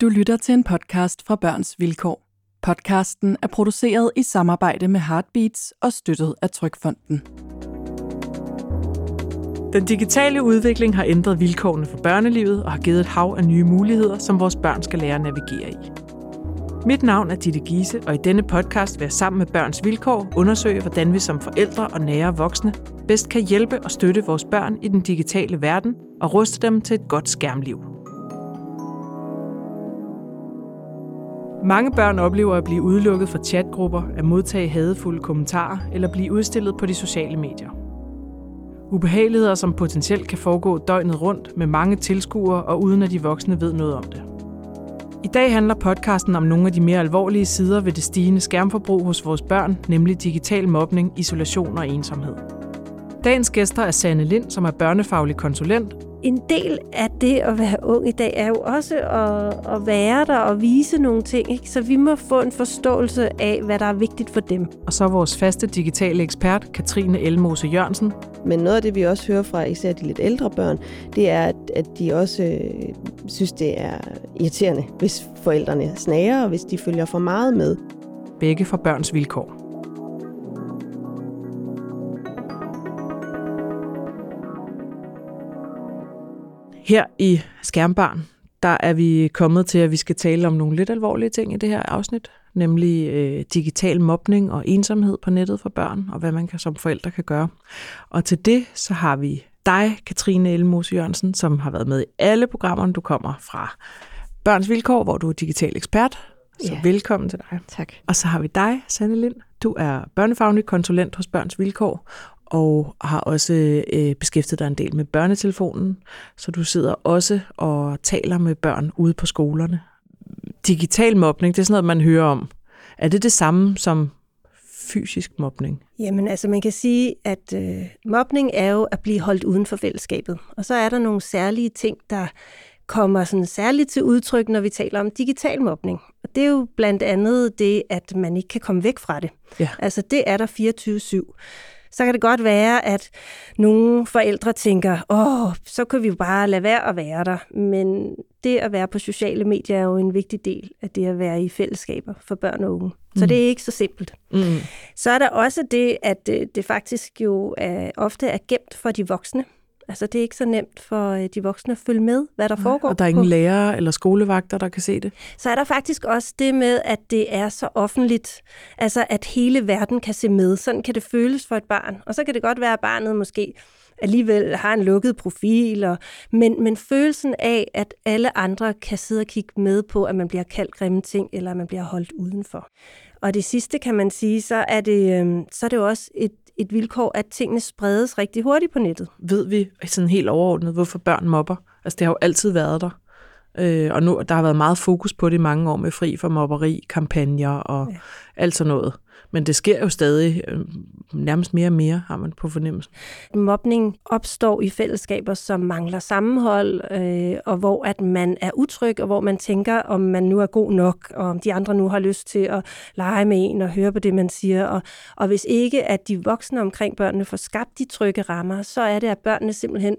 Du lytter til en podcast fra Børns Vilkår. Podcasten er produceret i samarbejde med Heartbeats og støttet af Trykfonden. Den digitale udvikling har ændret vilkårene for børnelivet og har givet et hav af nye muligheder, som vores børn skal lære at navigere i. Mit navn er Ditte Giese, og i denne podcast vil jeg sammen med Børns Vilkår undersøge, hvordan vi som forældre og nære voksne bedst kan hjælpe og støtte vores børn i den digitale verden og ruste dem til et godt skærmliv. Mange børn oplever at blive udelukket fra chatgrupper, at modtage hadefulde kommentarer eller blive udstillet på de sociale medier. Ubehageligheder, som potentielt kan foregå døgnet rundt med mange tilskuere og uden at de voksne ved noget om det. I dag handler podcasten om nogle af de mere alvorlige sider ved det stigende skærmforbrug hos vores børn, nemlig digital mobning, isolation og ensomhed. Dagens gæster er Sanne Lind, som er børnefaglig konsulent. En del af det at være ung i dag er jo også at, at være der og vise nogle ting. Ikke? Så vi må få en forståelse af, hvad der er vigtigt for dem. Og så vores faste digitale ekspert, Katrine Elmose Jørgensen. Men noget af det, vi også hører fra især de lidt ældre børn, det er, at de også øh, synes, det er irriterende, hvis forældrene snager, og hvis de følger for meget med. Begge for børns vilkår. Her i Skærmbarn, der er vi kommet til, at vi skal tale om nogle lidt alvorlige ting i det her afsnit, nemlig øh, digital mobning og ensomhed på nettet for børn, og hvad man kan, som forældre kan gøre. Og til det, så har vi dig, Katrine Elmose Jørgensen, som har været med i alle programmerne. Du kommer fra Børns Vilkår, hvor du er digital ekspert. Så ja. velkommen til dig. Tak. Og så har vi dig, Sanne Lind. Du er børnefaglig konsulent hos Børns Vilkår, og har også øh, beskæftiget dig en del med børnetelefonen, så du sidder også og taler med børn ude på skolerne. Digital mobning, det er sådan noget, man hører om. Er det det samme som fysisk mobning? Jamen altså man kan sige, at øh, mobning er jo at blive holdt uden for fællesskabet. Og så er der nogle særlige ting, der kommer sådan særligt til udtryk, når vi taler om digital mobning. Og det er jo blandt andet det, at man ikke kan komme væk fra det. Ja. Altså det er der 24-7 så kan det godt være, at nogle forældre tænker, åh, så kan vi jo bare lade være at være der. Men det at være på sociale medier er jo en vigtig del af det at være i fællesskaber for børn og unge. Så mm. det er ikke så simpelt. Mm. Så er der også det, at øh, det faktisk jo er, ofte er gemt for de voksne. Altså, det er ikke så nemt for øh, de voksne at følge med, hvad der foregår. Og der er ingen lærere eller skolevagter, der kan se det? Så er der faktisk også det med, at det er så offentligt. Altså, at hele verden kan se med. Sådan kan det føles for et barn. Og så kan det godt være, at barnet måske alligevel har en lukket profil, og, men, men følelsen af, at alle andre kan sidde og kigge med på, at man bliver kaldt grimme ting, eller at man bliver holdt udenfor. Og det sidste kan man sige, så er det, øhm, så er det jo også et et vilkår, at tingene spredes rigtig hurtigt på nettet. Ved vi sådan helt overordnet, hvorfor børn mobber? Altså det har jo altid været der. Øh, og nu der har været meget fokus på det i mange år med fri for mobberi, kampagner og ja. alt sådan noget. Men det sker jo stadig øh, nærmest mere og mere, har man på fornemmelsen. Mobning opstår i fællesskaber, som mangler sammenhold, øh, og hvor at man er utryg, og hvor man tænker, om man nu er god nok, og om de andre nu har lyst til at lege med en og høre på det, man siger. Og, og hvis ikke, at de voksne omkring børnene får skabt de trygge rammer, så er det, at børnene simpelthen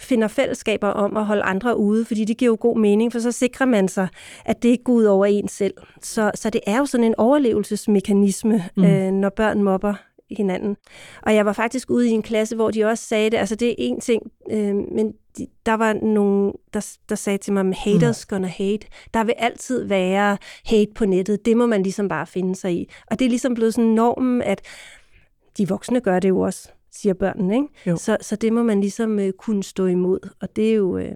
finder fællesskaber om at holde andre ude, fordi det giver jo god mening, for så sikrer man sig, at det ikke går ud over en selv. Så, så det er jo sådan en overlevelsesmekanisme, mm. øh, når børn mobber hinanden. Og jeg var faktisk ude i en klasse, hvor de også sagde det, altså det er en ting, øh, men de, der var nogen, der, der sagde til mig, haters mm. gonna hate. Der vil altid være hate på nettet. Det må man ligesom bare finde sig i. Og det er ligesom blevet sådan normen, at de voksne gør det jo også siger børnene. Ikke? Så, så det må man ligesom øh, kunne stå imod, og det er jo, øh,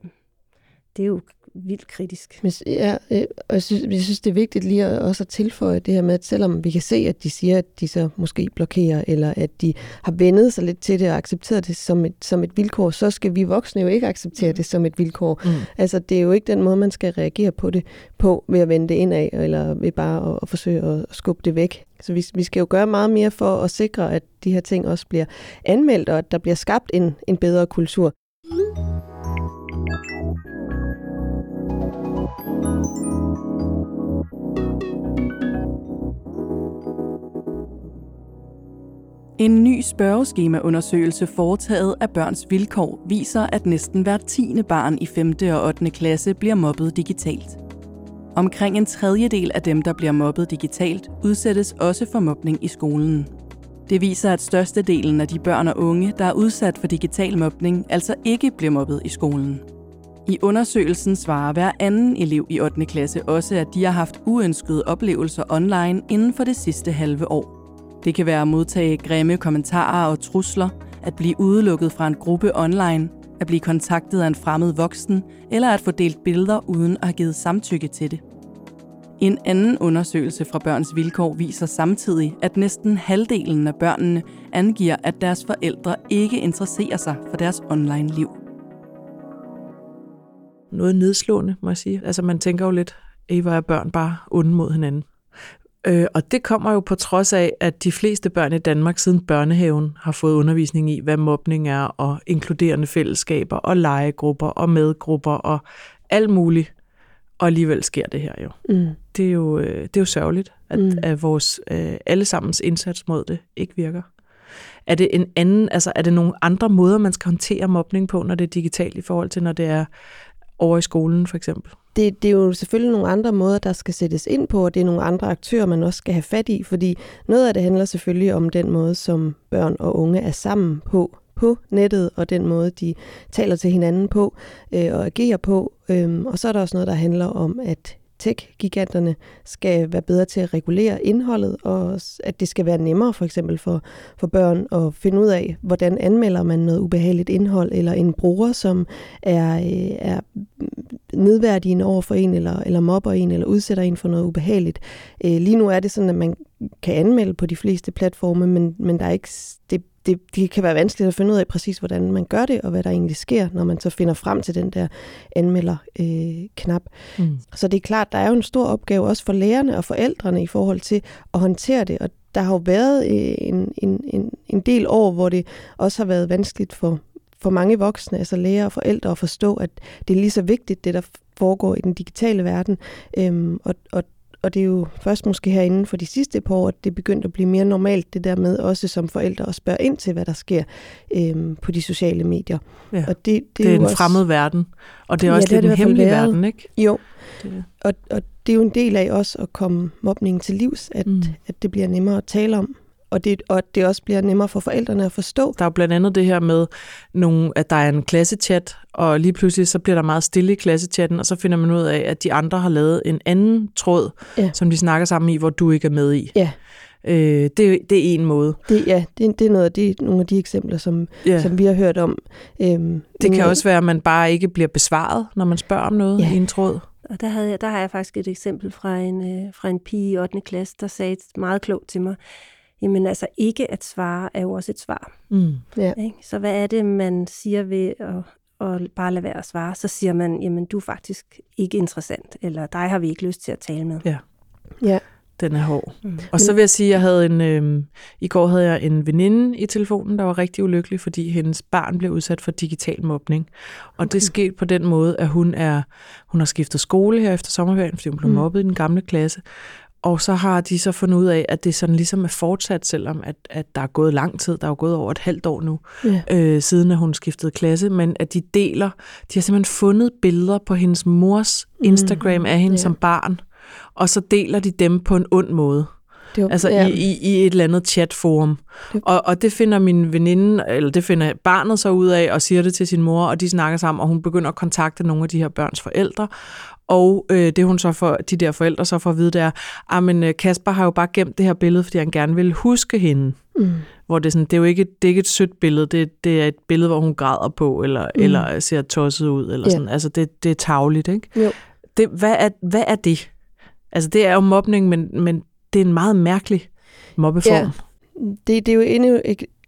det er jo vildt kritisk. Men, ja, øh, og jeg synes, jeg synes, det er vigtigt lige at, også at tilføje det her med, at selvom vi kan se, at de siger, at de så måske blokerer, eller at de har vendet sig lidt til det og accepteret det som et, som et vilkår, så skal vi voksne jo ikke acceptere det som et vilkår. Mm. Altså, det er jo ikke den måde, man skal reagere på det på ved at vende det indad, eller ved bare at, at forsøge at skubbe det væk. Så vi, vi skal jo gøre meget mere for at sikre, at de her ting også bliver anmeldt, og at der bliver skabt en, en bedre kultur. En ny spørgeskemaundersøgelse foretaget af Børns Vilkår viser, at næsten hver tiende barn i 5. og 8. klasse bliver mobbet digitalt. Omkring en tredjedel af dem, der bliver mobbet digitalt, udsættes også for mobning i skolen. Det viser, at størstedelen af de børn og unge, der er udsat for digital mobning, altså ikke bliver mobbet i skolen. I undersøgelsen svarer hver anden elev i 8. klasse også, at de har haft uønskede oplevelser online inden for det sidste halve år. Det kan være at modtage grimme kommentarer og trusler, at blive udelukket fra en gruppe online, at blive kontaktet af en fremmed voksen, eller at få delt billeder uden at have givet samtykke til det. En anden undersøgelse fra Børns Vilkår viser samtidig, at næsten halvdelen af børnene angiver, at deres forældre ikke interesserer sig for deres online-liv. Noget nedslående, må jeg sige. Altså man tænker jo lidt, Eva og børn bare onde mod hinanden. Øh, og det kommer jo på trods af, at de fleste børn i Danmark siden børnehaven har fået undervisning i, hvad mobning er, og inkluderende fællesskaber, og legegrupper, og medgrupper, og alt muligt. Og alligevel sker det her jo. Mm. Det, er jo øh, det er jo sørgeligt, at, mm. at vores øh, allesammens indsats mod det ikke virker. Er det en anden, altså er det nogle andre måder, man skal håndtere mobning på, når det er digitalt i forhold til, når det er over i skolen for eksempel? Det, det er jo selvfølgelig nogle andre måder, der skal sættes ind på, og det er nogle andre aktører, man også skal have fat i, fordi noget af det handler selvfølgelig om den måde, som børn og unge er sammen på på nettet, og den måde, de taler til hinanden på øh, og agerer på. Øhm, og så er der også noget, der handler om, at tech-giganterne skal være bedre til at regulere indholdet, og at det skal være nemmere for eksempel for, for børn at finde ud af, hvordan anmelder man noget ubehageligt indhold, eller en bruger, som er, øh, er nedværdigende over for en, eller, eller mobber en, eller udsætter en for noget ubehageligt. Øh, lige nu er det sådan, at man kan anmelde på de fleste platforme, men, men der er ikke, det, det, det kan være vanskeligt at finde ud af præcis, hvordan man gør det, og hvad der egentlig sker, når man så finder frem til den der anmelder-knap. Øh, mm. Så det er klart, der er jo en stor opgave også for lærerne og forældrene i forhold til at håndtere det, og der har jo været øh, en, en, en, en del år, hvor det også har været vanskeligt for, for mange voksne, altså lærere og forældre, at forstå, at det er lige så vigtigt, det der foregår i den digitale verden. Øhm, og, og og det er jo først måske herinde for de sidste par år, at det er begyndt at blive mere normalt, det der med også som forældre at spørge ind til, hvad der sker øhm, på de sociale medier. Ja, og det, det, det er, er en også, fremmed verden, og det er også ja, lidt en hemmelig været. verden, ikke? Jo, det. Og, og det er jo en del af også at komme mobningen til livs, at, mm. at det bliver nemmere at tale om og det, og det også bliver nemmere for forældrene at forstå. Der er jo blandt andet det her med, nogle, at der er en klassechat, og lige pludselig så bliver der meget stille i klassechatten, og så finder man ud af, at de andre har lavet en anden tråd, ja. som de snakker sammen i, hvor du ikke er med i. Ja. Øh, det, det er en måde. Det, ja, det, det er noget af de, nogle af de eksempler, som, ja. som vi har hørt om. Øhm, det kan også være, at man bare ikke bliver besvaret, når man spørger om noget ja. i en tråd. Og der, havde jeg, der har jeg faktisk et eksempel fra en, øh, fra en pige i 8. klasse, der sagde meget klogt til mig, Jamen altså ikke at svare er jo også et svar. Mm. Ja. Ikke? Så hvad er det, man siger ved at, at bare lade være at svare? Så siger man, jamen du er faktisk ikke interessant, eller dig har vi ikke lyst til at tale med. Ja. ja. Den er hård. Mm. Og så vil jeg sige, at jeg havde en, øh, i går havde jeg en veninde i telefonen, der var rigtig ulykkelig, fordi hendes barn blev udsat for digital mobning. Og okay. det skete på den måde, at hun er hun har skiftet skole her efter sommerferien, fordi hun blev mm. mobbet i den gamle klasse. Og så har de så fundet ud af, at det sådan ligesom er fortsat, selvom at, at der er gået lang tid, der er jo gået over et halvt år nu, ja. øh, siden at hun skiftede klasse, men at de deler, de har simpelthen fundet billeder på hendes mors mm. Instagram mm. af hende ja. som barn, og så deler de dem på en ond måde. Det var, altså ja. i, i, i et eller andet chatforum. Det. Og, og det finder min veninde, eller det finder barnet så ud af, og siger det til sin mor, og de snakker sammen, og hun begynder at kontakte nogle af de her børns forældre, og øh, det hun så for de der forældre så får at vide, det er, at ah, øh, Kasper har jo bare gemt det her billede, fordi han gerne vil huske hende. Mm. Hvor det er, sådan, det er jo ikke, det er ikke et sødt billede, det, det er et billede, hvor hun græder på, eller, mm. eller ser tosset ud, eller yeah. sådan. Altså det, det er tavligt, ikke? Jo. Det, hvad, er, hvad er det? Altså det er jo mobning, men, men det er en meget mærkelig mobbeform. Ja. Det, det er jo endnu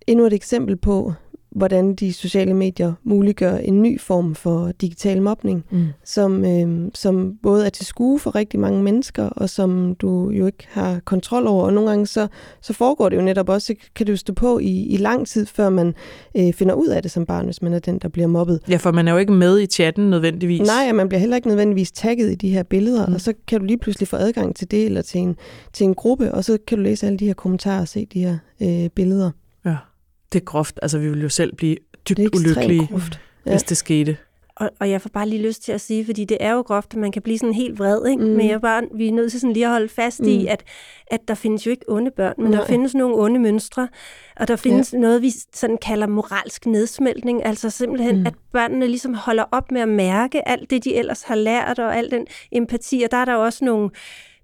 endnu et eksempel på, hvordan de sociale medier muliggør en ny form for digital mobning, mm. som, øh, som både er til skue for rigtig mange mennesker, og som du jo ikke har kontrol over. Og nogle gange så, så foregår det jo netop også, kan du stå på i, i lang tid, før man øh, finder ud af det som barn, hvis man er den, der bliver mobbet. Ja, for man er jo ikke med i chatten nødvendigvis. Nej, og man bliver heller ikke nødvendigvis tagget i de her billeder, mm. og så kan du lige pludselig få adgang til det, eller til en, til en gruppe, og så kan du læse alle de her kommentarer og se de her øh, billeder. Det er groft. Altså, vi ville jo selv blive dybt ulykkelige, groft. Ja. hvis det skete. og, og jeg får bare lige lyst til at sige, fordi det er jo groft, at man kan blive sådan helt vred, ikke? Mm. men jeg bare, vi er nødt til sådan lige at holde fast mm. i, at, at der findes jo ikke onde børn, men Nej. der findes nogle onde mønstre, og der findes ja. noget, vi sådan kalder moralsk nedsmeltning, altså simpelthen, mm. at børnene ligesom holder op med at mærke alt det, de ellers har lært, og al den empati, og der er der også nogle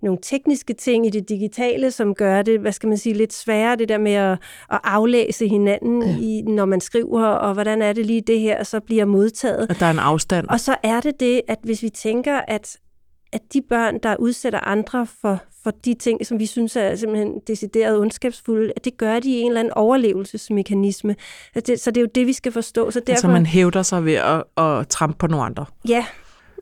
nogle tekniske ting i det digitale, som gør det, hvad skal man sige, lidt sværere, det der med at, at aflæse hinanden, ja. i, når man skriver, og hvordan er det lige det her, så bliver modtaget. At der er en afstand. Og så er det det, at hvis vi tænker, at, at de børn, der udsætter andre for, for de ting, som vi synes er simpelthen decideret ondskabsfulde, at det gør de i en eller anden overlevelsesmekanisme. Så det er jo det, vi skal forstå. Så derfor, altså man hævder sig ved at, at trampe på nogle andre. Ja,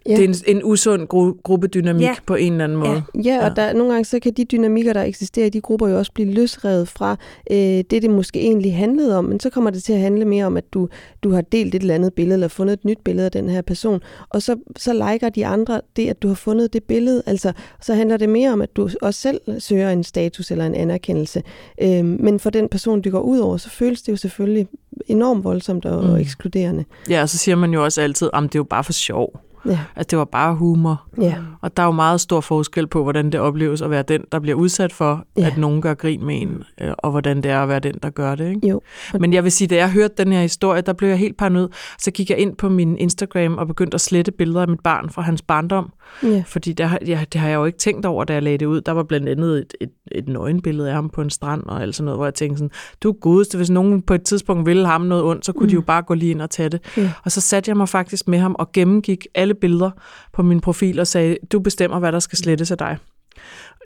Ja. Det er en, en usund gru- gruppedynamik ja. på en eller anden måde. Ja, ja og Der, nogle gange så kan de dynamikker, der eksisterer i de grupper, jo også blive løsrevet fra øh, det, det måske egentlig handlede om. Men så kommer det til at handle mere om, at du, du har delt et eller andet billede, eller fundet et nyt billede af den her person. Og så, så liker de andre det, at du har fundet det billede. Altså, så handler det mere om, at du også selv søger en status eller en anerkendelse. Øh, men for den person, du går ud over, så føles det jo selvfølgelig enormt voldsomt og, mm. og ekskluderende. Ja, og så siger man jo også altid, at det er jo bare for sjov. Ja. Altså, det var bare humor. Ja. Og der er jo meget stor forskel på, hvordan det opleves at være den, der bliver udsat for, ja. at nogen gør grin med en, øh, og hvordan det er at være den, der gør det. Ikke? Jo. Men jeg vil sige, da jeg hørte den her historie, der blev jeg helt paranoid. Så gik jeg ind på min Instagram og begyndte at slette billeder af mit barn fra hans barndom. Ja. Fordi der, ja, det har jeg jo ikke tænkt over, da jeg lagde det ud. Der var blandt andet et, et, et nøgenbillede af ham på en strand og alt sådan noget, hvor jeg tænkte sådan, du godeste, hvis nogen på et tidspunkt ville ham noget ondt, så kunne mm. de jo bare gå lige ind og tage det. Ja. Og så satte jeg mig faktisk med ham og gennemgik alle billeder på min profil og sagde, du bestemmer, hvad der skal slettes af dig.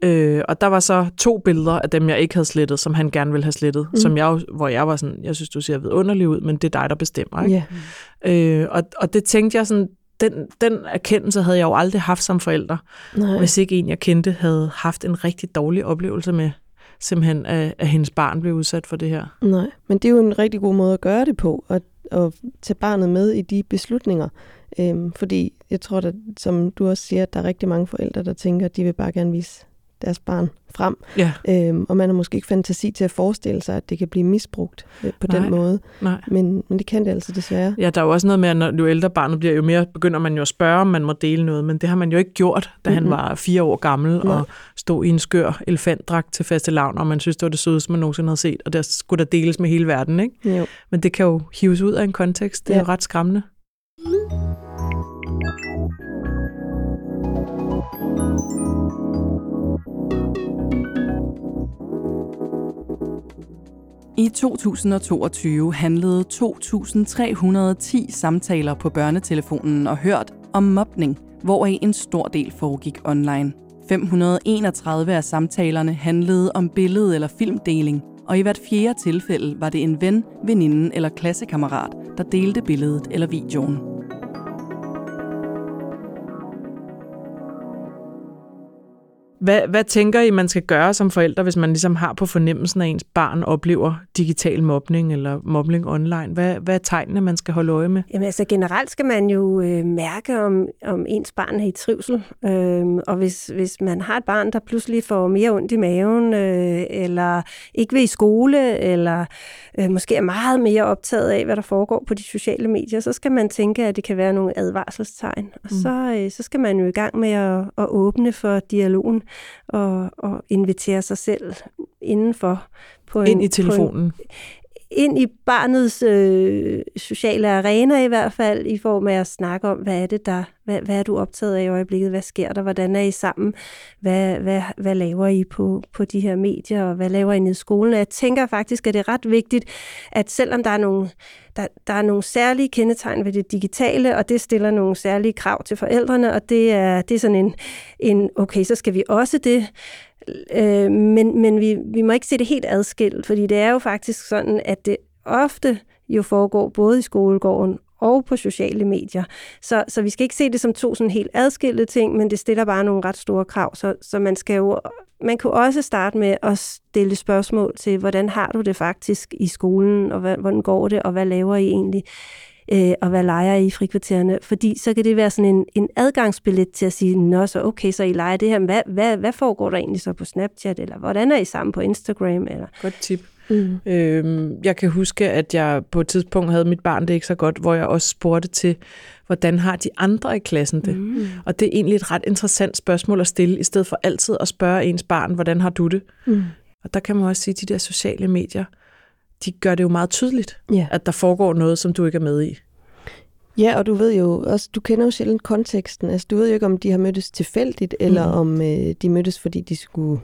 Øh, og der var så to billeder af dem, jeg ikke havde slettet, som han gerne ville have slettet, mm. som jeg, hvor jeg var sådan, jeg synes, du ser vidunderlig ud, men det er dig, der bestemmer. Ikke? Yeah. Øh, og, og det tænkte jeg sådan, den, den erkendelse havde jeg jo aldrig haft som forælder, Nej. hvis ikke en, jeg kendte, havde haft en rigtig dårlig oplevelse med, simpelthen, at, at hendes barn blev udsat for det her. Nej, men det er jo en rigtig god måde at gøre det på, at, at tage barnet med i de beslutninger. Øhm, fordi jeg tror, at, som du også siger, at der er rigtig mange forældre, der tænker, at de vil bare gerne vise deres barn frem. Ja. Øhm, og man har måske ikke fantasi til at forestille sig, at det kan blive misbrugt øh, på nej, den måde. Nej. Men, men det kan det altså desværre. Ja, der er jo også noget med, at når jo ældre barnet bliver, jo mere begynder man jo at spørge, om man må dele noget. Men det har man jo ikke gjort, da mm-hmm. han var fire år gammel nej. og stod i en skør elefantdragt til faste lavn, og man synes, det var det sødeste, man nogensinde havde set. Og der skulle der deles med hele verden, ikke? Jo. Men det kan jo hives ud af en kontekst. Det er ja. jo ret skræmmende. I 2022 handlede 2.310 samtaler på børnetelefonen og hørt om mobning, hvoraf en stor del foregik online. 531 af samtalerne handlede om billede- eller filmdeling, og i hvert fjerde tilfælde var det en ven, veninde eller klassekammerat, der delte billedet eller videoen. Hvad, hvad tænker I, man skal gøre som forældre, hvis man ligesom har på fornemmelsen, at ens barn oplever digital mobning eller mobning online? Hvad, hvad er tegnene, man skal holde øje med? Jamen altså generelt skal man jo øh, mærke, om, om ens barn er i trivsel. Øh, og hvis, hvis man har et barn, der pludselig får mere ondt i maven, øh, eller ikke vil i skole, eller øh, måske er meget mere optaget af, hvad der foregår på de sociale medier, så skal man tænke, at det kan være nogle advarselstegn. Og mm. så, øh, så skal man jo i gang med at, at åbne for dialogen og, og invitere sig selv indenfor. På en, Ind i telefonen? På en, ind i barnets øh, sociale arena i hvert fald, i form af at snakke om, hvad er det der, hvad, hvad er du optaget af i øjeblikket, hvad sker der, hvordan er I sammen, hvad, hvad, hvad laver I på, på de her medier, og hvad laver I nede i skolen. Jeg tænker faktisk, at det er ret vigtigt, at selvom der er nogle, der, der er nogle særlige kendetegn ved det digitale, og det stiller nogle særlige krav til forældrene, og det er, det er sådan en, en, okay, så skal vi også det, Øh, men men vi, vi må ikke se det helt adskilt, fordi det er jo faktisk sådan, at det ofte jo foregår både i skolegården og på sociale medier. Så, så vi skal ikke se det som to sådan helt adskilte ting, men det stiller bare nogle ret store krav. Så, så man skal jo man kunne også starte med at stille spørgsmål til, hvordan har du det faktisk i skolen, og hvordan går det, og hvad laver I egentlig? Øh, og hvad leger I i frikvartererne? Fordi så kan det være sådan en, en adgangsbillet til at sige, nå så okay, så I leger det her, men hvad, hvad, hvad foregår der egentlig så på Snapchat, eller hvordan er I sammen på Instagram? Eller? Godt tip. Mm. Øhm, jeg kan huske, at jeg på et tidspunkt havde mit barn det ikke så godt, hvor jeg også spurgte til, hvordan har de andre i klassen det? Mm. Og det er egentlig et ret interessant spørgsmål at stille, i stedet for altid at spørge ens barn, hvordan har du det? Mm. Og der kan man også sige, at de der sociale medier, de gør det jo meget tydeligt, yeah. at der foregår noget, som du ikke er med i. Ja, og du ved jo også, du kender jo sjældent konteksten. Altså, du ved jo ikke, om de har mødtes tilfældigt, eller mm. om øh, de mødtes, fordi de skulle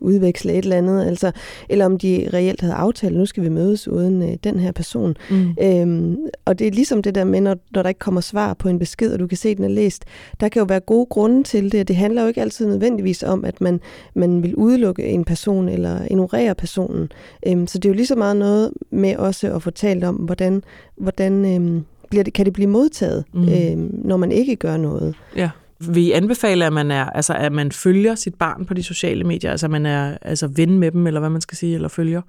udveksle et eller andet, altså, eller om de reelt havde aftalt, nu skal vi mødes uden øh, den her person. Mm. Øhm, og det er ligesom det der med, når, når der ikke kommer svar på en besked, og du kan se, at den er læst. Der kan jo være gode grunde til det, det handler jo ikke altid nødvendigvis om, at man, man vil udelukke en person eller ignorere personen. Øhm, så det er jo lige så meget noget med også at fortælle om, hvordan, hvordan øhm, bliver det, kan det blive modtaget, mm. øhm, når man ikke gør noget. Ja. Vi anbefaler, at man, er, altså, at man følger sit barn på de sociale medier, altså man er altså ven med dem, eller hvad man skal sige, eller følger,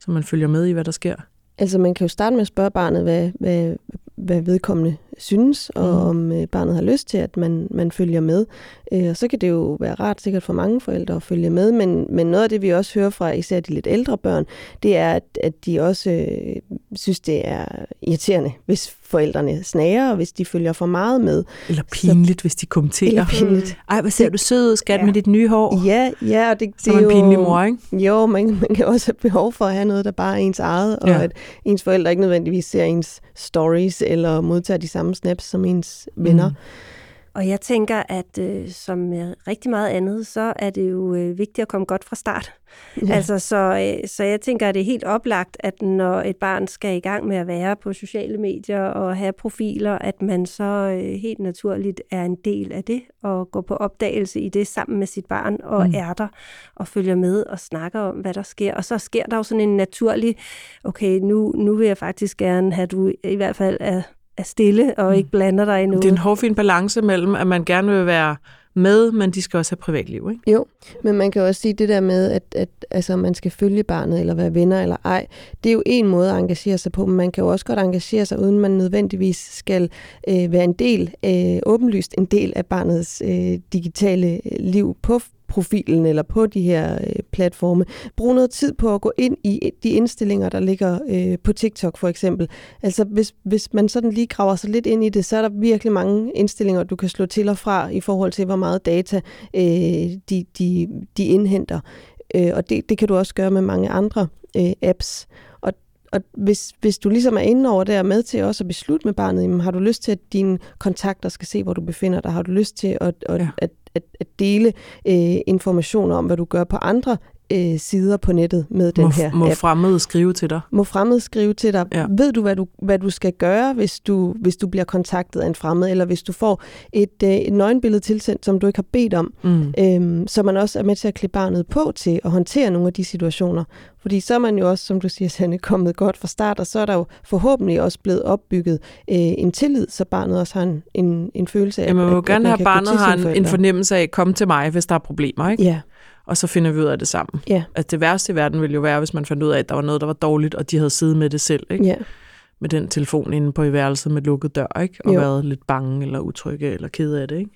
så man følger med i, hvad der sker. Altså man kan jo starte med at spørge barnet, hvad, hvad, hvad vedkommende synes, og mm. om øh, barnet har lyst til, at man, man følger med. Øh, og så kan det jo være rart sikkert for mange forældre at følge med, men, men noget af det, vi også hører fra især de lidt ældre børn, det er, at, at de også øh, synes, det er irriterende, hvis forældrene snager, og hvis de følger for meget med. Eller pinligt, så, hvis de kommenterer. Eller pinligt. Ej, hvad ser du sød ud, skat, ja. med dit nye hår? Ja, ja. Og det, Som det er en pinlig mor, ikke? Jo, man, man kan også have behov for at have noget, der bare er ens eget, og ja. at ens forældre ikke nødvendigvis ser ens stories, eller modtager de samme snaps som ens venner. Mm. Og jeg tænker, at øh, som rigtig meget andet, så er det jo øh, vigtigt at komme godt fra start. Ja. Altså, så, øh, så jeg tænker, at det er helt oplagt, at når et barn skal i gang med at være på sociale medier og have profiler, at man så øh, helt naturligt er en del af det og går på opdagelse i det sammen med sit barn og mm. er der og følger med og snakker om, hvad der sker. Og så sker der jo sådan en naturlig, okay, nu, nu vil jeg faktisk gerne have, du i hvert fald er er stille og ikke mm. blander dig i noget. Det er en hårfin balance mellem, at man gerne vil være med, men de skal også have privatliv, ikke? Jo, men man kan også sige det der med, at, at altså, man skal følge barnet, eller være venner, eller ej. Det er jo en måde at engagere sig på, men man kan jo også godt engagere sig, uden man nødvendigvis skal øh, være en del, øh, åbenlyst en del af barnets øh, digitale liv på profilen eller på de her øh, platforme. Brug noget tid på at gå ind i de indstillinger, der ligger øh, på TikTok for eksempel. Altså hvis, hvis man sådan lige graver sig lidt ind i det, så er der virkelig mange indstillinger, du kan slå til og fra i forhold til, hvor meget data øh, de, de, de indhenter. Øh, og det, det kan du også gøre med mange andre øh, apps. Og og hvis, hvis du ligesom er inde over der med til også at beslutte med barnet, jamen, har du lyst til, at dine kontakter skal se, hvor du befinder dig? Har du lyst til at, at, ja. at at, at dele øh, informationer om, hvad du gør på andre øh, sider på nettet med den må, her Må app. fremmede skrive til dig? Må fremmede skrive til dig. Ja. Ved du, hvad du, hvad du skal gøre, hvis du, hvis du bliver kontaktet af en fremmed, eller hvis du får et, øh, et nøgenbillede tilsendt, som du ikke har bedt om, mm. øhm, så man også er med til at klippe barnet på til at håndtere nogle af de situationer. Fordi så er man jo også, som du siger, Sanne, kommet godt fra start, og så er der jo forhåbentlig også blevet opbygget øh, en tillid, så barnet også har en, en, en følelse af, ja, man må at, gerne at have barnet har en, en fornemmelse af, kom til mig, hvis der er problemer, ikke? Ja og så finder vi ud af det sammen. Ja. At det værste i verden ville jo være, hvis man fandt ud af, at der var noget, der var dårligt, og de havde siddet med det selv. Ikke? Ja. Med den telefon inde på i værelset med lukket dør, ikke? og jo. været lidt bange eller utrygge eller kede af det. Ikke?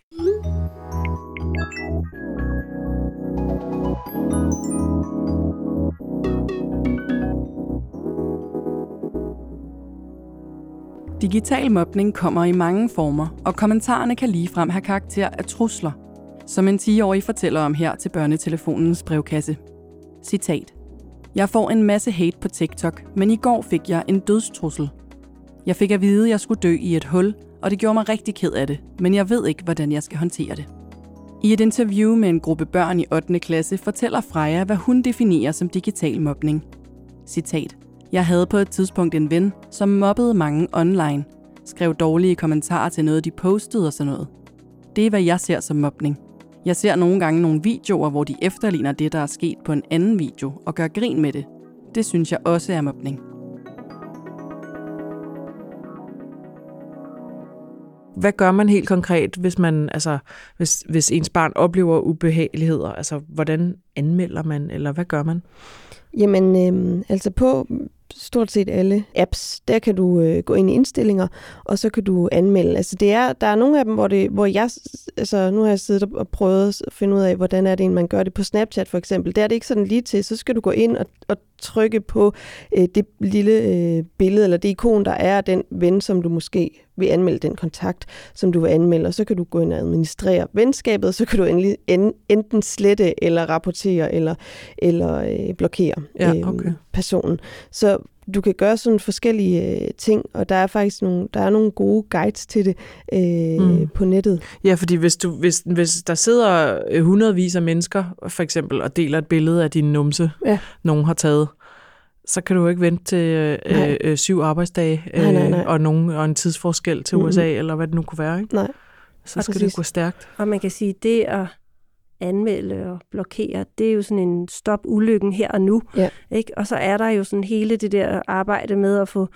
Digital mobning kommer i mange former, og kommentarerne kan ligefrem have karakter af trusler – som en 10-årig fortæller om her til børnetelefonens brevkasse. Citat. Jeg får en masse hate på TikTok, men i går fik jeg en dødstrussel. Jeg fik at vide, at jeg skulle dø i et hul, og det gjorde mig rigtig ked af det, men jeg ved ikke, hvordan jeg skal håndtere det. I et interview med en gruppe børn i 8. klasse fortæller Freja, hvad hun definerer som digital mobning. Citat. Jeg havde på et tidspunkt en ven, som mobbede mange online, skrev dårlige kommentarer til noget, de postede og sådan noget. Det er, hvad jeg ser som mobning. Jeg ser nogle gange nogle videoer, hvor de efterligner det, der er sket på en anden video, og gør grin med det. Det synes jeg også er mobning. Hvad gør man helt konkret, hvis man altså hvis, hvis ens barn oplever ubehageligheder? Altså hvordan anmelder man eller hvad gør man? Jamen, øh, altså på stort set alle apps. Der kan du øh, gå ind i indstillinger, og så kan du anmelde. Altså det er, der er nogle af dem, hvor, det, hvor jeg, altså nu har jeg siddet og prøvet at finde ud af, hvordan er det, man gør det på Snapchat for eksempel. Der er det ikke sådan lige til, så skal du gå ind og, og trykke på øh, det lille øh, billede, eller det ikon, der er den ven, som du måske vil anmelde, den kontakt, som du vil anmelde, og så kan du gå ind og administrere venskabet, så kan du endelig enten slette, eller rapportere, eller, eller øh, blokere ja, øh, okay. øh, personen. Så du kan gøre sådan forskellige øh, ting, og der er faktisk nogle, der er nogle gode guides til det øh, mm. på nettet. Ja, fordi hvis, du, hvis, hvis der sidder hundredvis af mennesker, for eksempel, og deler et billede af din numse, ja. nogen har taget, så kan du jo ikke vente til øh, øh, syv arbejdsdage øh, nej, nej, nej. Og, nogen, og en tidsforskel til mm-hmm. USA, eller hvad det nu kunne være. Ikke? Nej. Så skal det gå stærkt. Og man kan sige, det at anmelde og blokere, det er jo sådan en stop ulykken her og nu. Ja. Ikke? Og så er der jo sådan hele det der arbejde med at få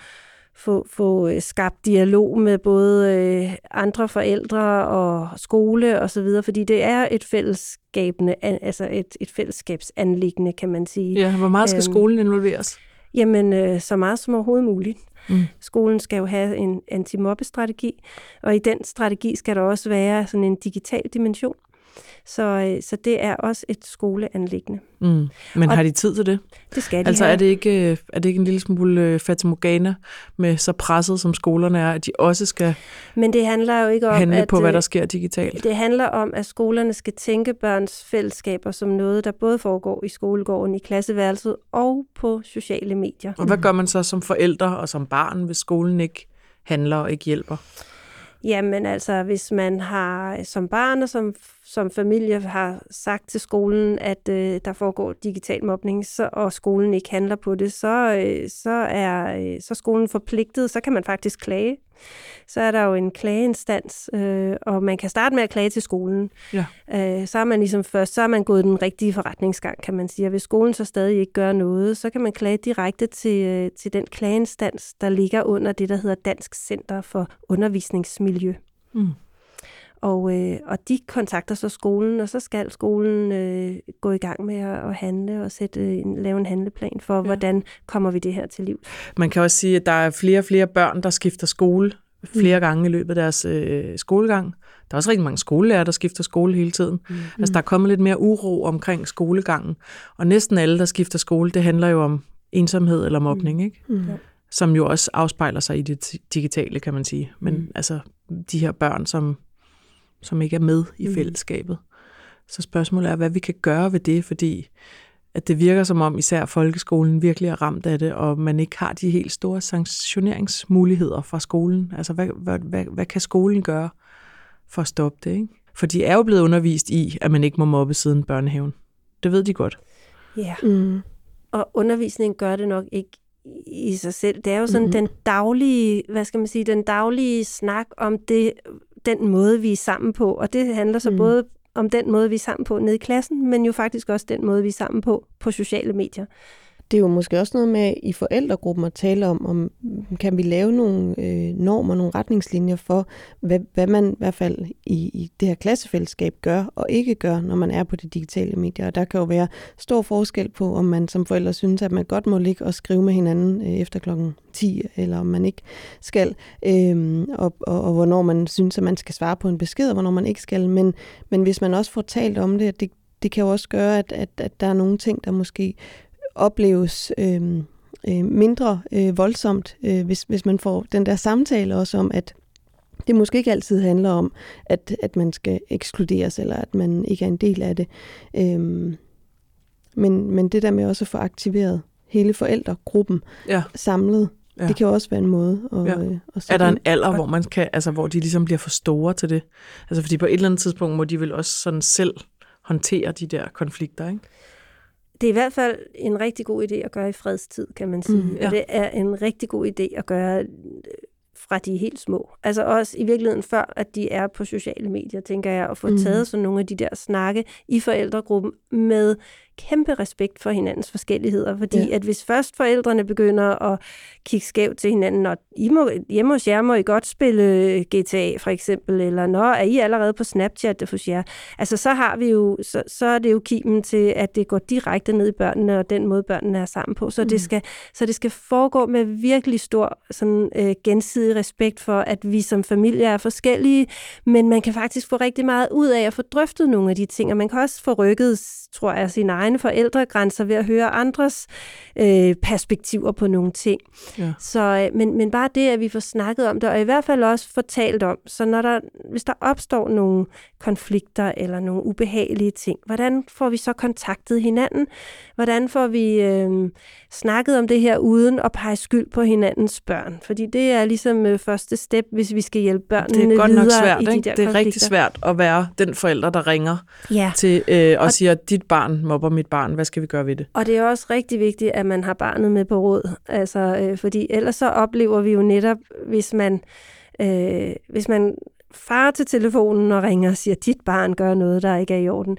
få, få øh, skabt dialog med både øh, andre forældre og skole og så videre, fordi det er et fællesskabende, altså et, et fællesskabsanlæggende, kan man sige. Ja, hvor meget skal øhm, skolen involveres? Jamen, øh, så meget som overhovedet muligt. Mm. Skolen skal jo have en antimobbestrategi, og i den strategi skal der også være sådan en digital dimension. Så, øh, så det er også et skoleanlæggende. Mm. Men og har de tid til det? Det skal de Altså have. er det ikke, øh, er det ikke en lille smule øh, fatamorgana med så presset som skolerne er, at de også skal Men det handler jo ikke om, handle at, på, hvad der sker digitalt? Det handler om, at skolerne skal tænke børns fællesskaber som noget, der både foregår i skolegården, i klasseværelset og på sociale medier. Og hvad gør man så som forældre og som barn, hvis skolen ikke handler og ikke hjælper? Jamen altså, hvis man har som barn og som, som familie har sagt til skolen, at øh, der foregår digital mobning, så, og skolen ikke handler på det, så, øh, så er øh, så skolen forpligtet, så kan man faktisk klage så er der jo en klageinstans, øh, og man kan starte med at klage til skolen. Ja. Øh, så er man ligesom først, så er man gået den rigtige forretningsgang, kan man sige. Og hvis skolen så stadig ikke gør noget, så kan man klage direkte til, øh, til den klageinstans, der ligger under det, der hedder Dansk Center for Undervisningsmiljø. Mm. Og, øh, og de kontakter så skolen, og så skal skolen øh, gå i gang med at, at handle og sætte en, lave en handleplan for, ja. hvordan kommer vi det her til liv. Man kan også sige, at der er flere og flere børn, der skifter skole flere mm. gange i løbet af deres øh, skolegang. Der er også rigtig mange skolelærer, der skifter skole hele tiden. Mm. Altså, der er kommet lidt mere uro omkring skolegangen. Og næsten alle, der skifter skole, det handler jo om ensomhed eller mobning, mm. ikke? Mm. Som jo også afspejler sig i det digitale, kan man sige. Men mm. altså, de her børn, som som ikke er med i mm. fællesskabet. Så spørgsmålet er, hvad vi kan gøre ved det, fordi at det virker som om især folkeskolen virkelig er ramt af det, og man ikke har de helt store sanktioneringsmuligheder fra skolen. Altså, hvad, hvad, hvad, hvad kan skolen gøre for at stoppe det? Ikke? For de er jo blevet undervist i, at man ikke må mobbe siden børnehaven. Det ved de godt. Ja, mm. og undervisningen gør det nok ikke i sig selv. Det er jo sådan mm-hmm. den daglige, hvad skal man sige, den daglige snak om det, den måde, vi er sammen på. Og det handler så mm. både om den måde, vi er sammen på nede i klassen, men jo faktisk også den måde, vi er sammen på på sociale medier det er jo måske også noget med i forældregruppen at tale om, om kan vi lave nogle øh, normer, nogle retningslinjer for, hvad, hvad man i hvert fald i, i det her klassefællesskab gør og ikke gør, når man er på de digitale medier. Og der kan jo være stor forskel på, om man som forældre synes, at man godt må ligge og skrive med hinanden øh, efter klokken 10, eller om man ikke skal, øh, og, og, og hvornår man synes, at man skal svare på en besked, og hvornår man ikke skal. Men, men hvis man også får talt om det, det, det kan jo også gøre, at, at, at der er nogle ting, der måske opleves øh, øh, mindre øh, voldsomt, øh, hvis, hvis man får den der samtale også om, at det måske ikke altid handler om, at, at man skal ekskluderes, eller at man ikke er en del af det. Øh, men, men det der med også at få aktiveret hele forældregruppen ja. samlet, ja. det kan jo også være en måde at, ja. øh, at Er der en alder, hvor man kan, altså hvor de ligesom bliver for store til det? Altså fordi på et eller andet tidspunkt må de vel også sådan selv håndtere de der konflikter, ikke? Det er i hvert fald en rigtig god idé at gøre i fredstid, kan man sige. Mm, ja. Og det er en rigtig god idé at gøre øh, fra de helt små. Altså også i virkeligheden før, at de er på sociale medier, tænker jeg, at få mm. taget sådan nogle af de der snakke i forældregruppen med kæmpe respekt for hinandens forskelligheder, fordi ja. at hvis først forældrene begynder at kigge skævt til hinanden, og I må, hjemme hos jer må I godt spille GTA for eksempel, eller når er I allerede på Snapchat hos jer, altså så har vi jo, så, så er det jo kimen til, at det går direkte ned i børnene, og den måde børnene er sammen på, så, mm. det, skal, så det skal foregå med virkelig stor sådan, øh, gensidig respekt for, at vi som familie er forskellige, men man kan faktisk få rigtig meget ud af at få drøftet nogle af de ting, og man kan også få rykket, tror jeg, sine egne forældregrænser ved at høre andres øh, perspektiver på nogle ting. Ja. Så, øh, men, men bare det, at vi får snakket om det, og i hvert fald også fortalt om, så når der, hvis der opstår nogle konflikter eller nogle ubehagelige ting, hvordan får vi så kontaktet hinanden? Hvordan får vi øh, snakket om det her uden at pege skyld på hinandens børn? Fordi det er ligesom øh, første step, hvis vi skal hjælpe børnene Det er godt videre nok svært, de ikke? Det er konflikter. rigtig svært at være den forælder, der ringer Ja. til øh, og, Og- siger, dit barn mobber mit barn, hvad skal vi gøre ved det? Og det er også rigtig vigtigt, at man har barnet med på råd. Altså, øh, fordi ellers så oplever vi jo netop, hvis man, øh, hvis man farer til telefonen og ringer og siger, at dit barn gør noget, der ikke er i orden,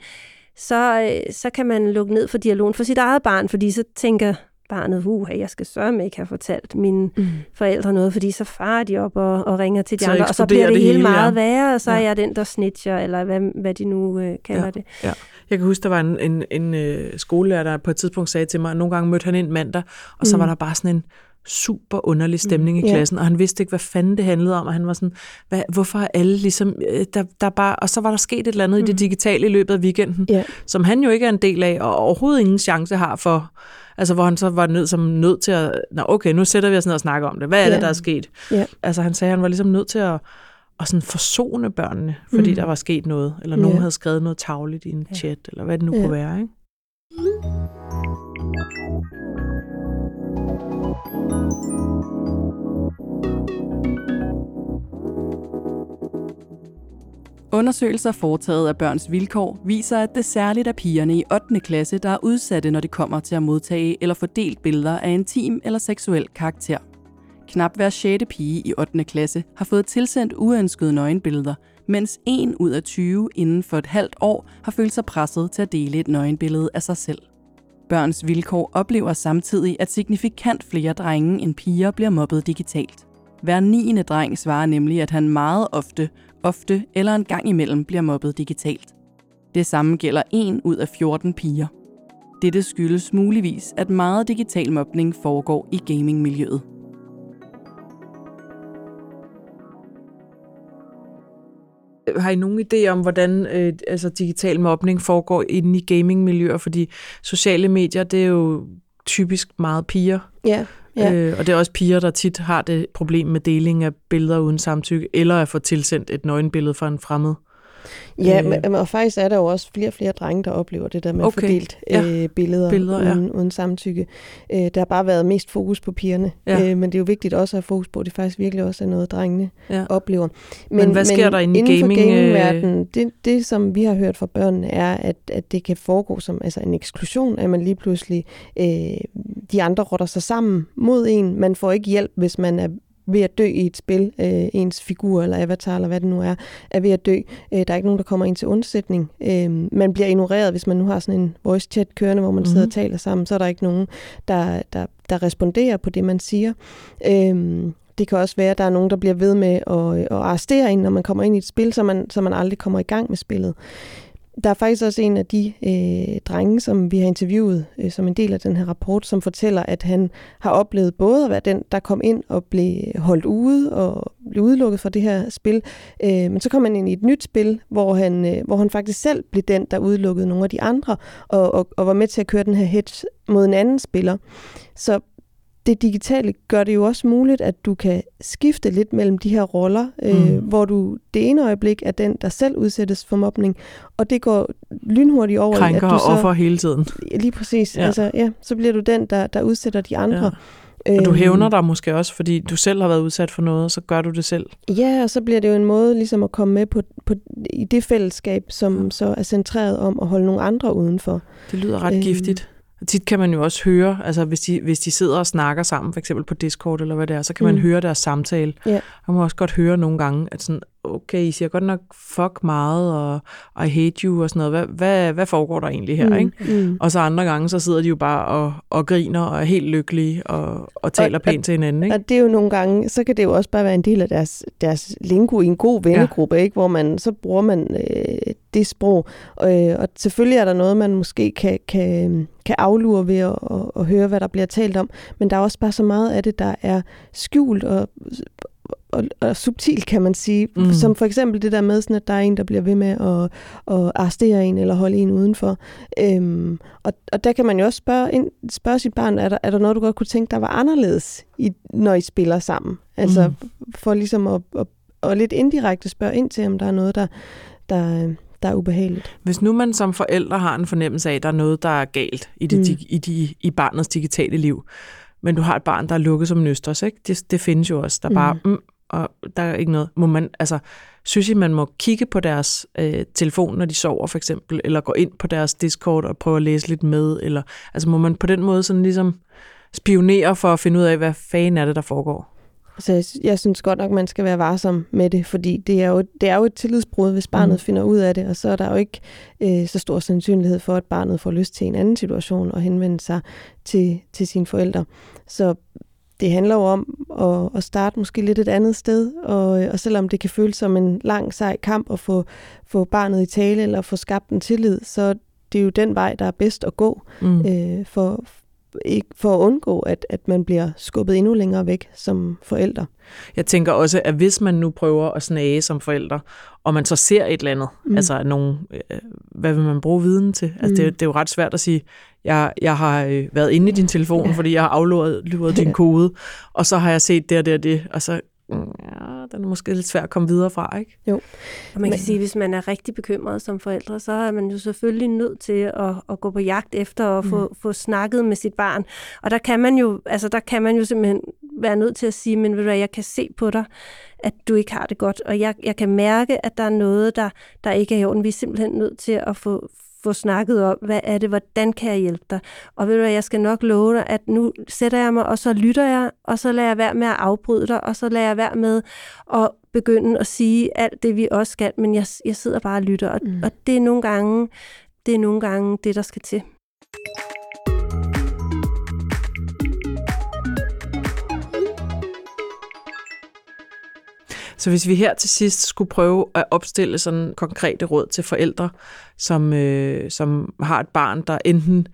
så, øh, så kan man lukke ned for dialogen for sit eget barn, fordi så tænker barnet, uh, jeg skal sørge med ikke have fortalt mine Mm. forældre noget, fordi så farer de op og, og ringer til de Så andre, og så bliver det, det hele hele, ja. meget værre, og så er Ja. jeg den, der snitcher, eller hvad, hvad de nu øh, kalder Ja. det. Jeg kan huske, der var en, en, en øh, skolelærer, der på et tidspunkt sagde til mig, at nogle gange mødte han ind mandag, og så Mm. var der bare sådan en super underlig stemning Mm. i klassen, og han vidste ikke, hvad fanden det handlede om, og han var sådan, hvad, hvorfor er alle ligesom, øh, der, der bare, og så var der sket et eller andet mm. i det digitale i løbet af weekenden, Ja. som han jo ikke er en del af, og overhovedet ingen chance har for, altså hvor han så var nødt, som nødt til at, nå okay, nu sætter vi os ned og snakker om det, hvad er Ja. det, der er sket? Ja. Altså han sagde, at han var ligesom nødt til at, at sådan forsone børnene, fordi Mm. der var sket noget, eller nogen Ja. havde skrevet noget tavligt i en Ja. chat, eller hvad det nu Ja. kunne være, ikke? Undersøgelser foretaget af Børns Vilkår viser, at det særligt er pigerne i 8. klasse, der er udsatte, når det kommer til at modtage eller fordelt billeder af intim eller seksuel karakter. Knap hver 6. pige i 8. klasse har fået tilsendt uønskede nøgenbilleder, mens 1 ud af 20 inden for et halvt år har følt sig presset til at dele et nøgenbillede af sig selv. Børns Vilkår oplever samtidig, at signifikant flere drenge end piger bliver mobbet digitalt. Hver 9. dreng svarer nemlig, at han meget ofte, ofte eller en gang imellem bliver mobbet digitalt. Det samme gælder 1 ud af 14 piger. Dette skyldes muligvis, at meget digital mobning foregår i gamingmiljøet. Har I nogen idé om, hvordan øh, altså, digital mobning foregår inde i gamingmiljøer? Fordi sociale medier, det er jo typisk meget piger. Ja, ja. Øh, og det er også piger, der tit har det problem med deling af billeder uden samtykke, eller at få tilsendt et nøgenbillede fra en fremmed. Ja, Øh. men, og faktisk er der jo også flere og flere drenge, der oplever det der med Okay, fordelt ja. øh, billeder, Billeder, ja. uden, uden samtykke. Øh, der har bare været mest fokus på pigerne, Ja. øh, men det er jo vigtigt også at have fokus på, at det faktisk virkelig også er noget, drengene Ja. oplever. Men hvad sker der inde i inden gaming, for øh? gamingverdenen, det, det som vi har hørt fra børnene, er, at, at det kan foregå som altså en eksklusion, at man lige pludselig, øh, de andre rotter sig sammen mod en. Man får ikke hjælp, hvis man er ved at dø i et spil, øh, ens figur eller avatar, eller hvad det nu er, er ved at dø. Øh, der er ikke nogen, der kommer ind til undsætning. Øh, man bliver ignoreret, hvis man nu har sådan en voice chat kørende, hvor man mm-hmm. sidder og taler sammen, så er der ikke nogen, der, der, der responderer på det, man siger. Øh, det kan også være, at der er nogen, der bliver ved med at, at arrestere en, når man kommer ind i et spil, så man, så man aldrig kommer i gang med spillet. Der er faktisk også en af de øh, drenge, som vi har interviewet øh, som en del af den her rapport, som fortæller, at han har oplevet både at være den, der kom ind og blev holdt ude og blev udelukket fra det her spil, øh, men så kom han ind i et nyt spil, hvor han, øh, hvor han faktisk selv blev den, der udelukkede nogle af de andre, og, og, og var med til at køre den her hedge mod en anden spiller. Så det digitale gør det jo også muligt, at du kan skifte lidt mellem de her roller, øh, Mm. hvor du det ene øjeblik er den, der selv udsættes for mobning, og det går lynhurtigt over Krænker i, at du og så... offer hele tiden. Lige præcis. Ja. Altså, ja, så bliver du den, der, der udsætter de andre. Ja. Og du Øhm, hævner dig måske også, fordi du selv har været udsat for noget, og så gør du det selv. Ja, og så bliver det jo en måde ligesom at komme med på, på, i det fællesskab, som så er centreret om at holde nogle andre udenfor. Det lyder ret Øhm. giftigt. Og tit kan man jo også høre, altså hvis de, hvis de sidder og snakker sammen, for eksempel på Discord eller hvad det er, så kan man Mm. høre deres samtale. Ja. Og man må også godt høre nogle gange, at sådan, okay, I siger godt nok fuck meget, og I hate you og sådan noget. Hvad, hvad, hvad foregår der egentlig her? Mm, Ikke? mm. Og så andre gange, så sidder de jo bare og, og griner og er helt lykkelige og, og taler Og- pænt til hinanden. Ikke? Og det er jo nogle gange, så kan det jo også bare være en del af deres, deres lingo i en god vennegruppe, ja. ikke? hvor man så bruger man øh, det sprog. Og, øh, og selvfølgelig er der noget, man måske kan, kan, kan aflure ved at, at, at høre, hvad der bliver talt om. Men der er også bare så meget af det, der er skjult og, og, og subtilt, kan man sige. Mm. Mm. Som for eksempel det der med, sådan, at der er en, der bliver ved med at, at arrestere en eller holde en udenfor. Øhm, og, og der kan man jo også spørge, ind, spørge sit barn, er der, er der noget, du godt kunne tænke, der var anderledes, i, når I spiller sammen? Altså Mm. for ligesom at, at, at lidt indirekte spørge ind til, om der er noget, der, der, der er ubehageligt. Hvis nu man som forældre har en fornemmelse af, at der er noget, der er galt i, det, Mm. mm. i, de, i barnets digitale liv, men du har et barn, der er lukket som en østers, ikke? Det, det findes jo også. Der er bare, mm. Og der er ikke noget. Må man, altså, synes I, man må kigge på deres øh, telefon, når de sover for eksempel, eller gå ind på deres Discord og prøve at læse lidt med, eller altså må man på den måde sådan ligesom spionere for at finde ud af, hvad fanden er det, der foregår? Så jeg, synes godt nok, man skal være varsom med det, fordi det er jo, det er jo et tillidsbrud, hvis barnet mm. finder ud af det, og så er der jo ikke øh, så stor sandsynlighed for, at barnet får lyst til en anden situation og henvende sig til, til sine forældre. Så det handler jo om at, at starte måske lidt et andet sted, og, og selvom det kan føles som en lang, sej kamp at få, få barnet i tale eller få skabt en tillid, så det er jo den vej, der er bedst at gå Mm. øh, for, ikke, for at undgå, at, at man bliver skubbet endnu længere væk som forælder. Jeg tænker også, at hvis man nu prøver at snage som forældre, og man så ser et eller andet, mm. Altså nogle, øh, hvad vil man bruge viden til? Altså, Mm. det, det er jo ret svært at sige, jeg, jeg har øh, været inde i din telefon, ja. Fordi jeg har afluret luret din kode, og så har jeg set det og det og det, og så mm, ja, den er måske lidt svært at komme videre fra, ikke? Og man kan Men- sige, at hvis man er rigtig bekymret som forældre, så er man jo selvfølgelig nødt til at, at gå på jagt efter og få, Mm. få snakket med sit barn. Og der kan man jo, altså der kan man jo simpelthen være nødt til at sige, men ved du hvad, jeg kan se på dig, at du ikke har det godt, og jeg, jeg kan mærke, at der er noget, der, der ikke er i orden. Vi er simpelthen nødt til at få, få snakket om, hvad er det, hvordan kan jeg hjælpe dig? Og ved du hvad, jeg skal nok love dig, at nu sætter jeg mig, og så lytter jeg, og så lader jeg være med at afbryde dig, og så lader jeg være med at begynde at sige alt det, vi også skal, men jeg, jeg sidder bare og lytter, og, mm. Og det er nogle gange det er nogle gange det, der skal til. Så hvis vi her til sidst skulle prøve at opstille sådan konkrete råd til forældre, som, øh, som har et barn, der enten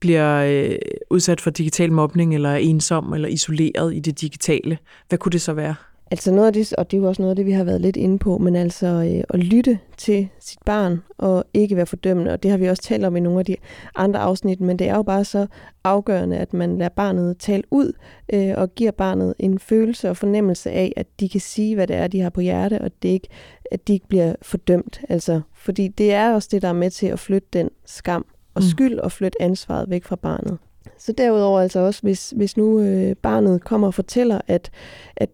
bliver øh, udsat for digital mobning, eller er ensom, eller isoleret i det digitale, hvad kunne det så være? Altså noget af det, og det er jo også noget af det, vi har været lidt inde på, men altså øh, at lytte til sit barn og ikke være fordømmende, og det har vi også talt om i nogle af de andre afsnit, men det er jo bare så afgørende, at man lader barnet tale ud øh, og giver barnet en følelse og fornemmelse af, at de kan sige, hvad det er, de har på hjerte, og det ikke, at de ikke bliver fordømt. Altså, fordi det er også det, der er med til at flytte den skam og Mm. skyld og flytte ansvaret væk fra barnet. Så derudover altså også, hvis, hvis nu øh, barnet kommer og fortæller, at, at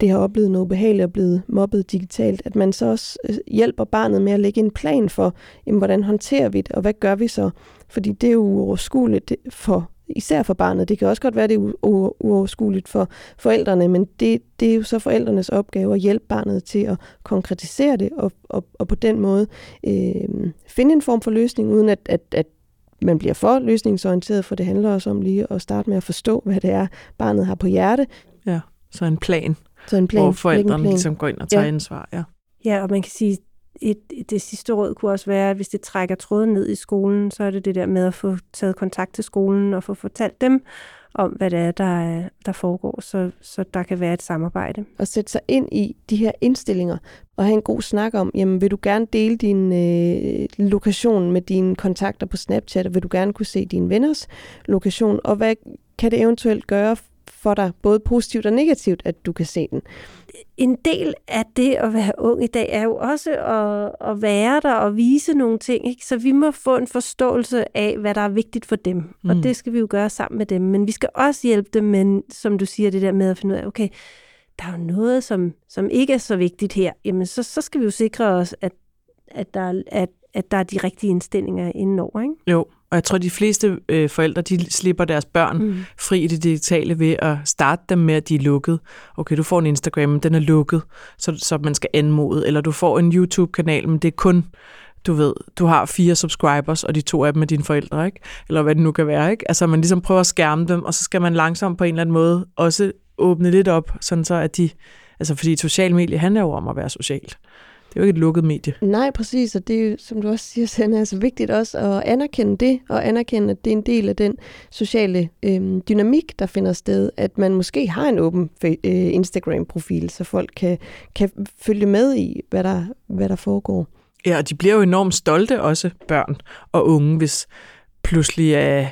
det har oplevet noget behageligt og blevet mobbet digitalt, at man så også øh, hjælper barnet med at lægge en plan for, jamen, hvordan håndterer vi det, og hvad gør vi så? Fordi det er jo uoverskueligt for, især for barnet. Det kan også godt være, det er uoverskueligt for forældrene, men det, det er jo så forældrenes opgave at hjælpe barnet til at konkretisere det, og, og, og på den måde øh, finde en form for løsning, uden at, at, at man bliver for løsningsorienteret, for det handler også om lige at starte med at forstå, hvad det er, barnet har på hjerte. Ja, Så en plan, så en plan, hvor forældrene plan. ligesom går ind og tager Ja. ansvar. Ja. Ja, og man kan sige, et, det sidste råd kunne også være, at hvis det trækker tråden ned i skolen, så er det det der med at få taget kontakt til skolen og få fortalt dem om, hvad det er, der, er- der foregår, så, så der kan være et samarbejde. at sætte sig ind i de her indstillinger og have en god snak om, jamen vil du gerne dele din øh, lokation med dine kontakter på Snapchat, og vil du gerne kunne se dine venners lokation, og hvad kan det eventuelt gøre for dig, både positivt og negativt, at du kan se den? En del af det at være ung i dag er jo også at, at være der og vise nogle ting. Ikke? Så vi må få en forståelse af, hvad der er vigtigt for dem. Mm. Og det skal vi jo gøre sammen med dem. Men vi skal også hjælpe dem med, som du siger, det der med at finde ud af, okay, der er jo noget, som, som ikke er så vigtigt her. Jamen, så, så skal vi jo sikre os, at, at, der, er- at at der er de rigtige indstillinger indenover, ikke? Jo, og jeg tror, de fleste øh, forældre, de slipper deres børn mm. fri i det digitale ved at starte dem med, at de er lukket. Okay, du får en Instagram, men den er lukket, så, så man skal anmode. Eller du får en YouTube-kanal, men det er kun du ved, du har fire subscribers, og de to af dem er dine forældre, ikke? Eller hvad det nu kan være, ikke? Altså, man ligesom prøver at skærme dem, og så skal man langsomt på en eller anden måde også åbne lidt op, sådan så at de... Altså, fordi et socialt medie handler jo om at være socialt. Det er jo ikke et lukket medie. Nej, præcis, og det er jo, som du også siger, Sanna, altså vigtigt også at anerkende det, og anerkende, at det er en del af den sociale øhm, dynamik, der finder sted, at man måske har en åben øh, Instagram-profil, så folk kan, kan følge med i, hvad der, hvad der foregår. Ja, og de bliver jo enormt stolte også, børn og unge, hvis pludselig er,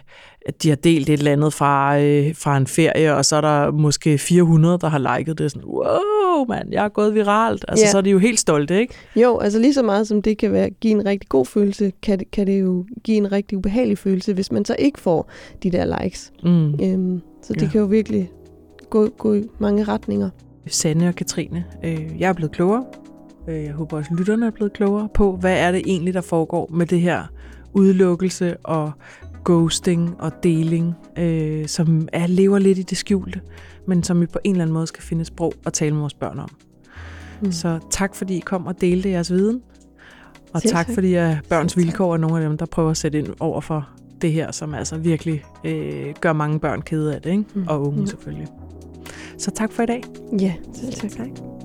at de har delt et eller andet fra, øh, fra en ferie, og så er der måske 400, der har liket det. Sådan, wow, mand, jeg er gået viralt. Altså, ja. så er de jo helt stolte, ikke? Jo, altså lige så meget som det kan være, give en rigtig god følelse, kan det, kan det jo give en rigtig ubehagelig følelse, hvis man så ikke får de der likes. Mm. Øhm, så det ja. kan jo virkelig gå, gå i mange retninger. Sanne og Katrine, øh, jeg er blevet klogere. Øh, jeg håber også, lytterne er blevet klogere på, hvad er det egentlig, der foregår med det her udelukkelse og ghosting og deling, øh, som er, lever lidt i det skjulte, men som vi på en eller anden måde skal finde sprog og tale med vores børn om. Mm. Så tak fordi I kom og delte jeres viden. Og Selv tak fordi at Børns Vilkår er nogle af dem, der prøver at sætte ind over for det her, som altså virkelig øh, gør mange børn kede af det, ikke? Mm. og unge mm. selvfølgelig. Så tak for i dag. Ja, selv tak. tak.